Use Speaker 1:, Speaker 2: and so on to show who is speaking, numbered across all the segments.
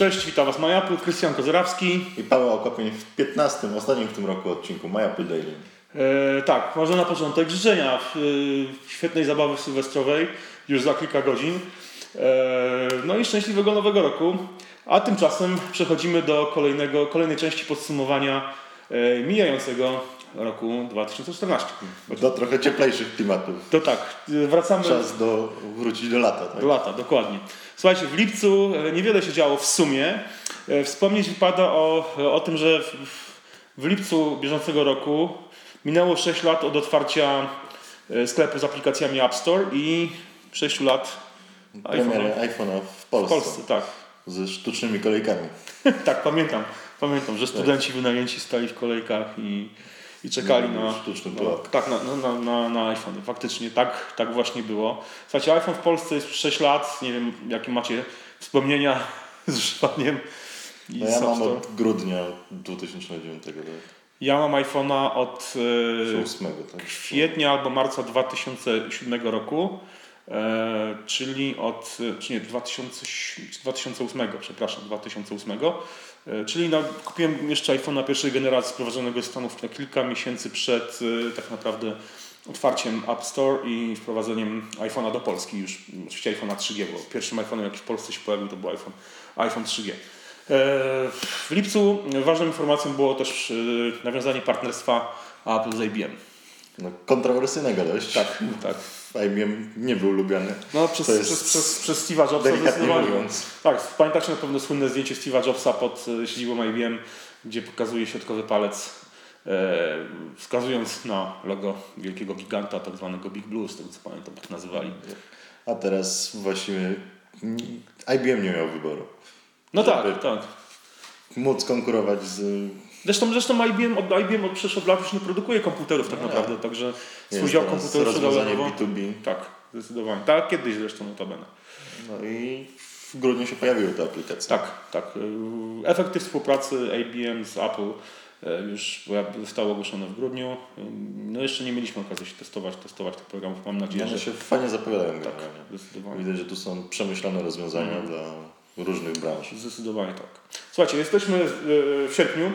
Speaker 1: Cześć, witam Was MyApple, Krystian Kozerawski.
Speaker 2: I Paweł Okopień w 15, ostatnim w tym roku odcinku MyApple Daily.
Speaker 1: E, tak, może na początek życzenia e, świetnej zabawy sylwestrowej już za kilka godzin. E, no i szczęśliwego nowego roku. A tymczasem przechodzimy do kolejnego, kolejnej części podsumowania e, mijającego roku 2014.
Speaker 2: Do trochę cieplejszych klimatów.
Speaker 1: To tak, wracamy
Speaker 2: Czas do, wrócić do lata. Tak?
Speaker 1: do lata, dokładnie. Słuchajcie, w lipcu e, niewiele się działo w sumie. E, Wspomnieć wypada o, o tym, że w, w lipcu bieżącego roku minęło 6 lat od otwarcia e, sklepu z aplikacjami App Store i 6 lat
Speaker 2: Premierę
Speaker 1: iPhone'a
Speaker 2: w
Speaker 1: w
Speaker 2: Polsce.
Speaker 1: Polsce. Tak,
Speaker 2: Ze sztucznymi kolejkami.
Speaker 1: tak pamiętam. Pamiętam, że studenci wynajęci stali w kolejkach i, i czekali
Speaker 2: No,
Speaker 1: na,
Speaker 2: sztuczny
Speaker 1: na,
Speaker 2: pułap.
Speaker 1: tak, na, na, na, na iPhone. Faktycznie tak, tak właśnie było. Słuchajcie, iPhone w Polsce jest 6 lat. Nie wiem, jakie macie wspomnienia z używaniem.
Speaker 2: No ja mam od grudnia 2009 tak?
Speaker 1: Ja mam iPhone'a od e,
Speaker 2: 8, tak?
Speaker 1: kwietnia albo marca 2007 roku, e, czyli od, e, czy nie, 2000, 2008, przepraszam, 2008, e, czyli no, kupiłem jeszcze iPhone'a pierwszej generacji sprowadzonego z Stanów na kilka miesięcy przed e, tak naprawdę otwarciem App Store i wprowadzeniem iPhone'a do Polski już, oczywiście iPhone'a 3G, bo pierwszym iPhone'em jaki w Polsce się pojawił to był iPhone, iPhone 3G. E, W lipcu ważną informacją było też e, nawiązanie partnerstwa Apple z IBM.
Speaker 2: No, kontrowersyjnego dość.
Speaker 1: Tak, tak.
Speaker 2: IBM nie był lubiany.
Speaker 1: No przez, przez, przez, przez Steve'a Jobsa zdecydowanie.
Speaker 2: mówiąc.
Speaker 1: Tak, pamiętacie na pewno słynne zdjęcie Steve'a Jobsa pod e, siedzibą IBM, gdzie pokazuje środkowy palec, e, wskazując na logo wielkiego giganta, tak zwanego Big Blue, z tego co pamiętam, tak nazywali.
Speaker 2: A teraz właściwie mm, IBM nie miał wyboru.
Speaker 1: No tak, tak.
Speaker 2: Móc konkurować z
Speaker 1: Zresztą, zresztą IBM, od, IBM od przecież od lat już nie produkuje komputerów tak
Speaker 2: No.
Speaker 1: naprawdę, także swój dział komputerów
Speaker 2: rozwiązanie
Speaker 1: sprzedażowo-
Speaker 2: B2B.
Speaker 1: Tak, zdecydowanie. Tak, kiedyś zresztą notabene.
Speaker 2: No i w grudniu się pojawiły te aplikacje.
Speaker 1: Tak, tak. Efekty współpracy IBM z Apple y, już zostały ogłoszone w grudniu. No jeszcze nie mieliśmy okazji się testować, testować tych programów. Mam nadzieję,
Speaker 2: One
Speaker 1: że
Speaker 2: się fajnie zapowiadają
Speaker 1: tak,
Speaker 2: generalnie.
Speaker 1: zdecydowanie.
Speaker 2: Widać, że tu są przemyślane rozwiązania
Speaker 1: Mhm.
Speaker 2: dla różnych branż.
Speaker 1: Zdecydowanie tak. Słuchajcie, jesteśmy w sierpniu.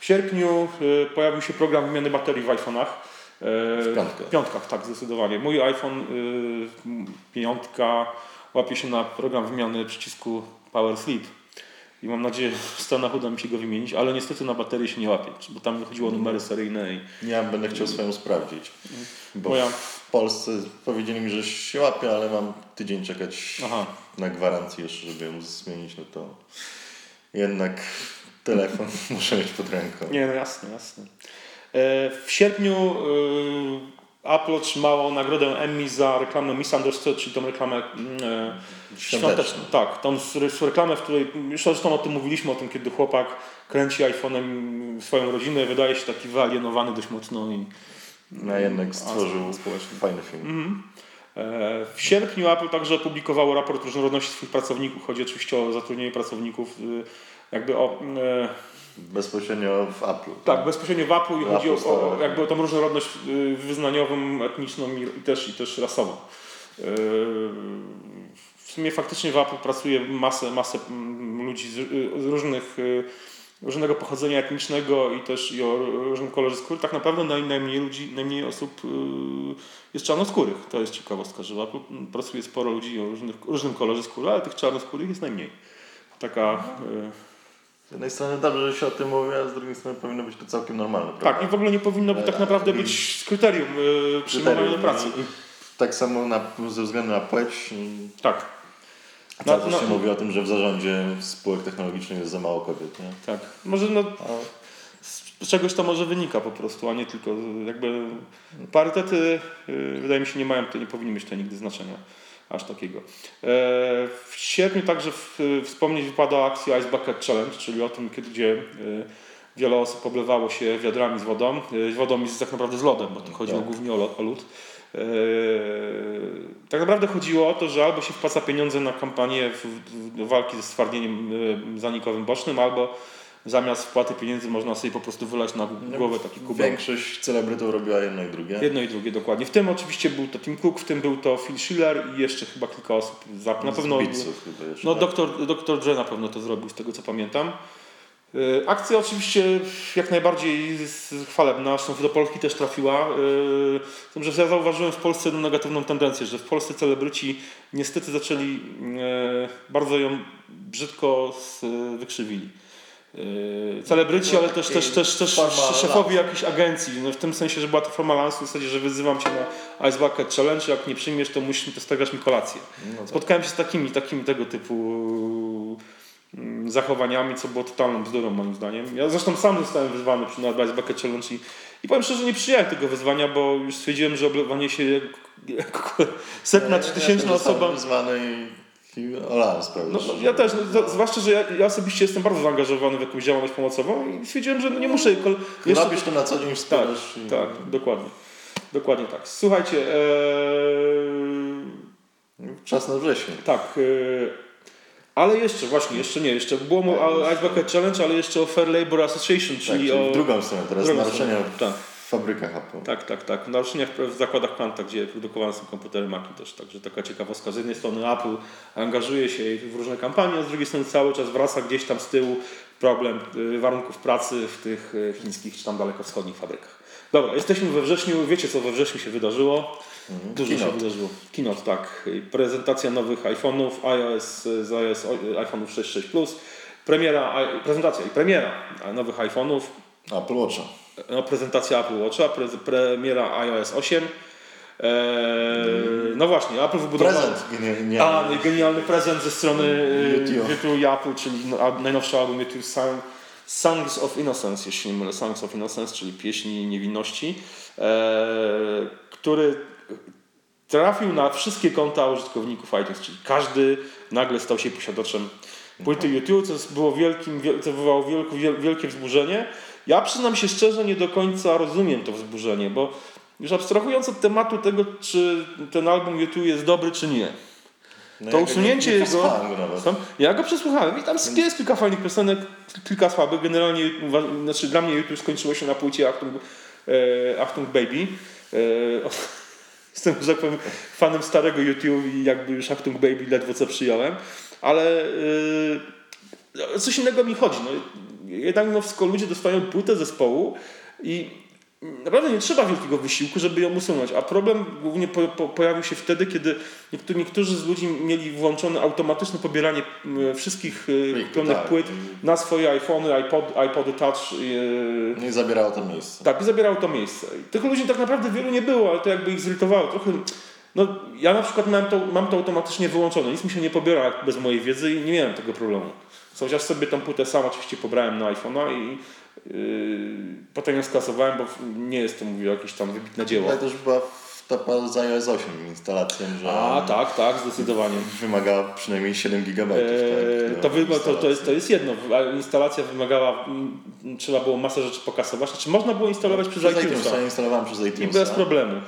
Speaker 1: W sierpniu y, pojawił się program wymiany baterii w iPhone'ach. Y,
Speaker 2: W piątkę.
Speaker 1: W piątkach, tak, zdecydowanie. Mój iPhone y, piątka łapie się na program wymiany przycisku Power Sleep. I mam nadzieję, że w Stanach uda mi się go wymienić, ale niestety na baterię się nie łapie, bo tam chodziło o numery seryjne i
Speaker 2: Ja będę chciał swoją sprawdzić. Bo
Speaker 1: Moja-
Speaker 2: w Polsce powiedzieli mi, że się łapie, ale mam tydzień czekać
Speaker 1: Aha.
Speaker 2: na gwarancję jeszcze, żeby ją zmienić. No to jednak telefon muszę mieć pod ręką.
Speaker 1: Nie, no jasne, jasne. E, W sierpniu e, Apple otrzymało nagrodę Emmy za reklamę Misunderstood, czyli tą reklamę e,
Speaker 2: Świąteczną.
Speaker 1: Tak, tą reklamę, w której już zresztą o tym mówiliśmy, o tym, kiedy chłopak kręci iPhone'em swoją rodzinę, wydaje się taki wyalienowany dość mocno i
Speaker 2: No jednak stworzył
Speaker 1: społeczny.
Speaker 2: fajny film.
Speaker 1: Mhm. W sierpniu Apple także opublikowało raport różnorodności swoich pracowników. Chodzi oczywiście o zatrudnienie pracowników, y, jakby o e,
Speaker 2: Bezpośrednio w Apple.
Speaker 1: Tak, bezpośrednio w Apple i
Speaker 2: W
Speaker 1: chodzi o,
Speaker 2: Apple
Speaker 1: o, jakby o tą różnorodność y, wyznaniową, etniczną i, i, też, i też rasową. Yy, W sumie faktycznie w Apple pracuje masę, masę ludzi z, y, różnych, y, różnego pochodzenia etnicznego i też i o różnym kolorze skóry. Tak naprawdę naj, najmniej ludzi, najmniej osób y, jest czarnoskórych. To jest ciekawostka, że w Apple pracuje sporo ludzi o różnych, różnym kolorze skóry, ale tych czarnoskórych jest najmniej. Taka... y,
Speaker 2: Z jednej strony dobrze, że się o tym mówi, a z drugiej strony powinno być to całkiem normalne.
Speaker 1: Tak,
Speaker 2: prawda?
Speaker 1: i w ogóle nie powinno by tak
Speaker 2: E,
Speaker 1: naprawdę
Speaker 2: i-
Speaker 1: być kryterium yy, przyjmowania do
Speaker 2: Kryterium.
Speaker 1: pracy.
Speaker 2: I, i tak samo na, ze względu na płeć.
Speaker 1: Tak.
Speaker 2: Cały czas
Speaker 1: na-
Speaker 2: się mówi o tym, że w zarządzie spółek technologicznych jest za mało kobiet. Nie?
Speaker 1: Tak. Może no, z czegoś to może wynika po prostu, a nie tylko y, jakby parytety yy, wydaje mi się nie mają, to nie powinny mieć to nigdy znaczenia aż takiego. E, w sierpniu także wspomnieć wypada akcja Ice Bucket Challenge, czyli o tym, gdzie y, wiele osób oblewało się wiadrami z wodą. Y, wodą i z, tak naprawdę z lodem, bo tu chodziło
Speaker 2: Tak.
Speaker 1: głównie o, lód. E, tak naprawdę chodziło o to, że albo się wpłaca pieniądze na kampanię w, w, walki ze stwardnieniem zanikowym bocznym, albo zamiast wpłaty pieniędzy można sobie po prostu wylać na głowę taki kubek.
Speaker 2: Większość celebrytów robiła jedno i drugie.
Speaker 1: Jedno i drugie dokładnie. W tym oczywiście był to Tim Cook, w tym był to Phil Schiller i jeszcze chyba kilka osób. Za, na pewno. No
Speaker 2: tak?
Speaker 1: doktor, doktor Dre na pewno to zrobił, z tego co pamiętam. Y, Akcja oczywiście jak najbardziej chwalebna, zresztą do Polski też trafiła. Z tym, że ja zauważyłem w Polsce jedną negatywną tendencję, że w Polsce celebryci niestety zaczęli y, bardzo ją brzydko wykrzywili. Y, Celebryci, ale też, też, też, też
Speaker 2: forma
Speaker 1: szefowie jakichś agencji, no w tym sensie, że była to forma lansu w zasadzie, że wyzywam cię na Ice Bucket Challenge, jak nie przyjmiesz, to musisz to stawiać mi kolację.
Speaker 2: No tak.
Speaker 1: Spotkałem się z takimi, takimi tego typu mm, zachowaniami, co było totalną bzdurą moim zdaniem. Ja zresztą sam zostałem wyzwany przy na Ice Bucket Challenge i, i powiem szczerze, nie przyjąłem tego wyzwania, bo już stwierdziłem, że oblewanie się setna czy tysięczna
Speaker 2: ja
Speaker 1: osoba...
Speaker 2: wyzwany i, olałem sprawę.
Speaker 1: No, ja też, no, zwłaszcza, że ja, ja osobiście jestem bardzo zaangażowany w jakąś działalność pomocową i stwierdziłem, że no nie muszę... Kol- jeszcze-
Speaker 2: Robisz to na co dzień,
Speaker 1: tak,
Speaker 2: i-
Speaker 1: tak, dokładnie. Dokładnie tak. Słuchajcie, ee,
Speaker 2: Czas na wrzesień.
Speaker 1: Tak. y, Ale jeszcze, właśnie, jeszcze nie, jeszcze było mu Ice Bucket Challenge, ale jeszcze o Fair Labor Association,
Speaker 2: Tak,
Speaker 1: czyli
Speaker 2: czyli
Speaker 1: o...
Speaker 2: w drugą stronę, teraz naruszenia
Speaker 1: tak.
Speaker 2: Fabrykach Apple.
Speaker 1: Tak, tak, tak. W, w zakładach Quanta, gdzie produkowane są komputery Macintosh. Także taka ciekawostka. Z jednej strony Apple angażuje się w różne kampanie, a z drugiej strony cały czas wraca gdzieś tam z tyłu problem y, warunków pracy w tych y, chińskich czy tam dalekowschodnich fabrykach. Dobra, jesteśmy we wrześniu. Wiecie, co we wrześniu się wydarzyło? Dużo się
Speaker 2: Mhm. Keynote.
Speaker 1: wydarzyło. Keynote, tak. Prezentacja nowych iPhone'ów, iOS z iOS iPhone'ów 6.6 Plus. Premiera, prezentacja i premiera nowych iPhone'ów.
Speaker 2: Apple Watcha.
Speaker 1: No, prezentacja Apple Watcha, pre, premiera iOS 8. Eee, no właśnie, Apple wybudowało...
Speaker 2: Prezent. Nie,
Speaker 1: A, genialny prezent ze strony
Speaker 2: YouTube.
Speaker 1: YouTube, Apple, czyli no, najnowszy album YouTube Song, Songs of Innocence, jeśli nie mylę, Songs of Innocence, czyli pieśni niewinności, eee, który trafił na wszystkie konta użytkowników iTunes, czyli każdy nagle stał się posiadaczem płyty YouTube, co było wielkim, wiel- co wywołało wielkie, wiel- wielkie wzburzenie. Ja przyznam się szczerze, nie do końca rozumiem to wzburzenie, bo już abstrahując od tematu tego, czy ten album YouTube jest dobry, czy nie,
Speaker 2: No
Speaker 1: to
Speaker 2: ja
Speaker 1: usunięcie
Speaker 2: nie, nie
Speaker 1: jego. Sam- Ja go przesłuchałem i tam jest kilka fajnych piosenek, kilka słabych. Generalnie znaczy dla mnie YouTube skończyło się na płycie Achtung, e, Achtung Baby. E, o- jestem, że tak powiem, fanem starego YouTube i jakby już Achtung Baby ledwo co przyjąłem, ale e, o coś innego mi chodzi. No, jednak mimo wszystko ludzie dostają płytę zespołu i naprawdę nie trzeba wielkiego wysiłku, żeby ją usunąć. A problem głównie po, po, pojawił się wtedy, kiedy niektórzy, niektórzy z ludzi mieli włączone automatyczne pobieranie m, wszystkich e,
Speaker 2: Plik,
Speaker 1: kupionych
Speaker 2: tak.
Speaker 1: płyt na swoje iPhony, iPod, iPody Touch. e,
Speaker 2: No i zabierało to miejsce.
Speaker 1: tak, i zabierało to miejsce. I tych ludzi tak naprawdę wielu nie było, ale to jakby ich zirytowało. Trochę, no, ja na przykład mam to, mam to automatycznie wyłączone. Nic mi się nie pobiera bez mojej wiedzy i nie miałem tego problemu. Chociaż sobie tą płytę sam oczywiście pobrałem na iPhone'a i yy, potem ją skasowałem, bo nie jest to mówię jakieś tam wybitne dzieło.
Speaker 2: Ale też była wtapa z iOS 8 instalacją, że
Speaker 1: A, tak, tak, zdecydowanie.
Speaker 2: wymagała przynajmniej 7 GB.
Speaker 1: Eee,
Speaker 2: tak,
Speaker 1: to,
Speaker 2: do
Speaker 1: to, to, jest, to jest jedno. Instalacja wymagała, trzeba było masę rzeczy pokasować. Znaczy można było instalować przez,
Speaker 2: Przez
Speaker 1: iTunesa.
Speaker 2: Ja instalowałem przez
Speaker 1: i
Speaker 2: iTunesa.
Speaker 1: bez problemu.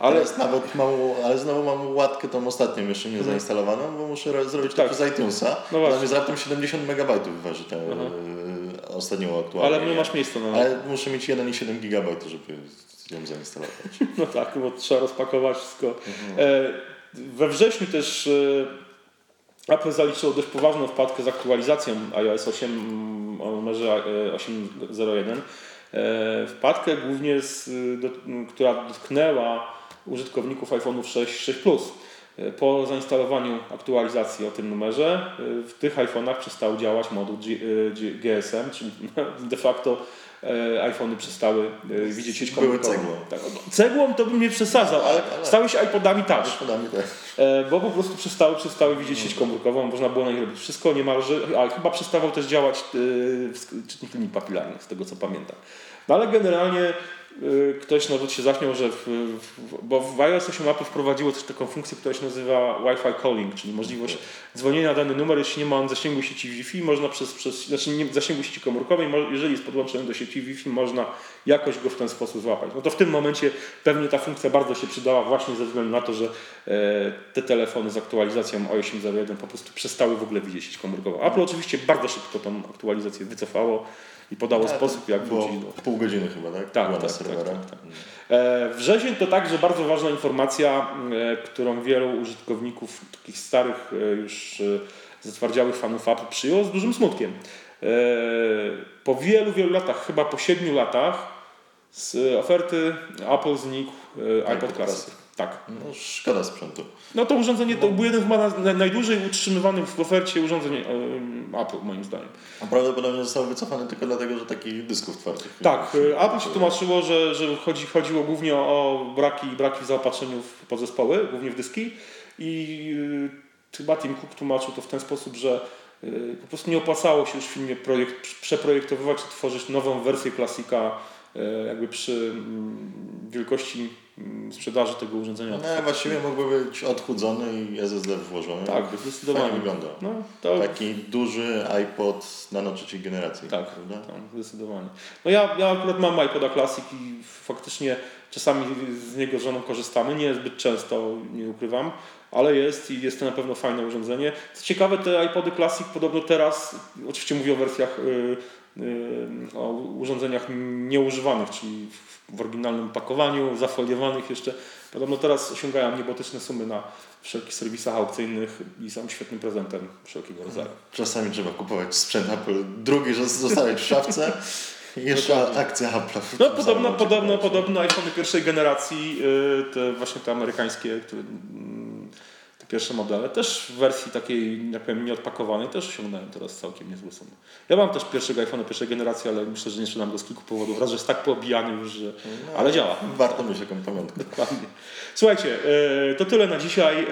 Speaker 2: Ale
Speaker 1: Ale
Speaker 2: nawet mam, ale znowu mam łatkę tą ostatnią jeszcze nie zainstalowaną, bo muszę ro- zrobić
Speaker 1: Tak.
Speaker 2: przez iTunesa.
Speaker 1: No
Speaker 2: No
Speaker 1: właśnie.
Speaker 2: z raptem 70 MB waży te e, ostatnią aktualnie.
Speaker 1: ale nie masz miejsca na
Speaker 2: Ale muszę mieć 1,7 GB, żeby ją zainstalować.
Speaker 1: No tak, bo trzeba rozpakować wszystko. E, we wrześniu też e, Apple zaliczyło dość poważną wpadkę z aktualizacją iOS 8 mm, o numerze e, 8.01. E, wpadkę głównie, z, do, która dotknęła użytkowników iPhone'ów 6, 6 Plus. E, Po zainstalowaniu aktualizacji o tym numerze e, w tych iPhone'ach przestał działać moduł G, e, G, GSM, czyli de facto iPhony przestały widzieć sieć
Speaker 2: Były
Speaker 1: komórkową.
Speaker 2: cegłą.
Speaker 1: Tak, no, cegłą to bym nie przesadzał, ale
Speaker 2: ale-
Speaker 1: stały się iPodami touch. E, bo po prostu przestały, przestały widzieć sieć komórkową, można było na nich robić wszystko niemalże, a chyba przestawał też działać czytnik linii papilarnych, z tego co pamiętam. No ale generalnie ktoś nawet się zaśmiał, że w, w, bo w iOS 8 Apple wprowadziło też taką funkcję, która się nazywa Wi-Fi calling, czyli możliwość dzwonienia na dany numer, jeśli nie ma on zasięgu sieci Wi-Fi, można przez, przez znaczy nie zasięgu sieci komórkowej, jeżeli jest podłączony do sieci Wi-Fi, można jakoś go w ten sposób złapać. No to w tym momencie pewnie ta funkcja bardzo się przydała właśnie ze względu na to, że e, te telefony z aktualizacją o 8.01 po prostu przestały w ogóle widzieć sieć komórkową. Apple oczywiście bardzo szybko tą aktualizację wycofało i podało
Speaker 2: Tak,
Speaker 1: sposób, jak wrócić do...
Speaker 2: pół godziny chyba, tak?
Speaker 1: Tak, tak, tak, tak, tak. E, Wrzesień to także bardzo ważna informacja, e, którą wielu użytkowników, takich starych e, już e, zatwardziałych fanów Apple przyjęło z dużym smutkiem. E, Po wielu, wielu latach, chyba po siedmiu latach z oferty Apple znikł e, iPod Classic. Tak.
Speaker 2: No szkoda sprzętu.
Speaker 1: No to urządzenie to był jeden chyba na- najdłużej utrzymywanych w ofercie urządzeń e, Apple moim zdaniem.
Speaker 2: A prawdopodobnie został wycofany tylko dlatego, że takich dysków twardych.
Speaker 1: Tak, y, Apple się tłumaczyło, że, że chodzi, chodziło głównie o braki, braki w zaopatrzeniu w podzespoły, głównie w dyski i y, chyba Tim Cook tłumaczył to w ten sposób, że y, po prostu nie opłacało się już w filmie projekt, przeprojektowywać tworzyć nową wersję klasika jakby przy mm, wielkości mm, sprzedaży tego urządzenia.
Speaker 2: No, właściwie mógłby być odchudzony i SSD włożony.
Speaker 1: Tak,
Speaker 2: Fajnie
Speaker 1: zdecydowanie.
Speaker 2: wyglądał.
Speaker 1: No, to,
Speaker 2: Taki duży iPod nano trzeciej generacji.
Speaker 1: Tak,
Speaker 2: prawda?
Speaker 1: tak, zdecydowanie. No ja, ja akurat mam iPoda Classic i faktycznie czasami z niego z żoną korzystamy, nie zbyt często, nie ukrywam, ale jest i jest to na pewno fajne urządzenie. Co ciekawe, te iPody Classic podobno teraz, oczywiście mówię o wersjach, y, y, o urządzeniach nieużywanych, czyli w, oryginalnym pakowaniu, zafoliowanych jeszcze, podobno teraz osiągają niebotyczne sumy na wszelkich serwisach aukcyjnych i są świetnym prezentem wszelkiego rodzaju.
Speaker 2: Czasami trzeba kupować sprzęt Apple, drugi że zostawiać w szafce jeszcze
Speaker 1: Dokładnie.
Speaker 2: akcja Apple.
Speaker 1: No podobno, podobno, podobno iPhony pierwszej generacji, y, te właśnie te amerykańskie, które, mm, te pierwsze modele, też w wersji takiej, jak powiem, nieodpakowanej, też osiągnąłem teraz całkiem niezłe sumy. Ja mam też pierwszego iPhone'a pierwszej generacji, ale myślę, że nie sprzedam go z kilku powodów. Raz, że jest tak poobijany już, że...
Speaker 2: No,
Speaker 1: ale działa.
Speaker 2: Warto mieć jaką pamiątkę.
Speaker 1: Dokładnie. Słuchajcie, y, to tyle na dzisiaj.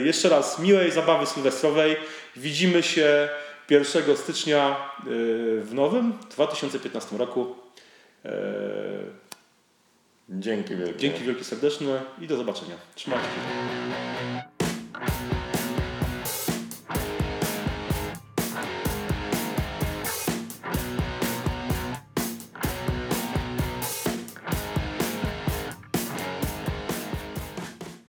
Speaker 1: Y, Jeszcze raz miłej zabawy sylwestrowej. Widzimy się 1 stycznia y, w nowym 2015 roku. Y,
Speaker 2: Dzięki wielkie.
Speaker 1: Dzięki wielkie serdeczne i do zobaczenia. Trzymajcie się.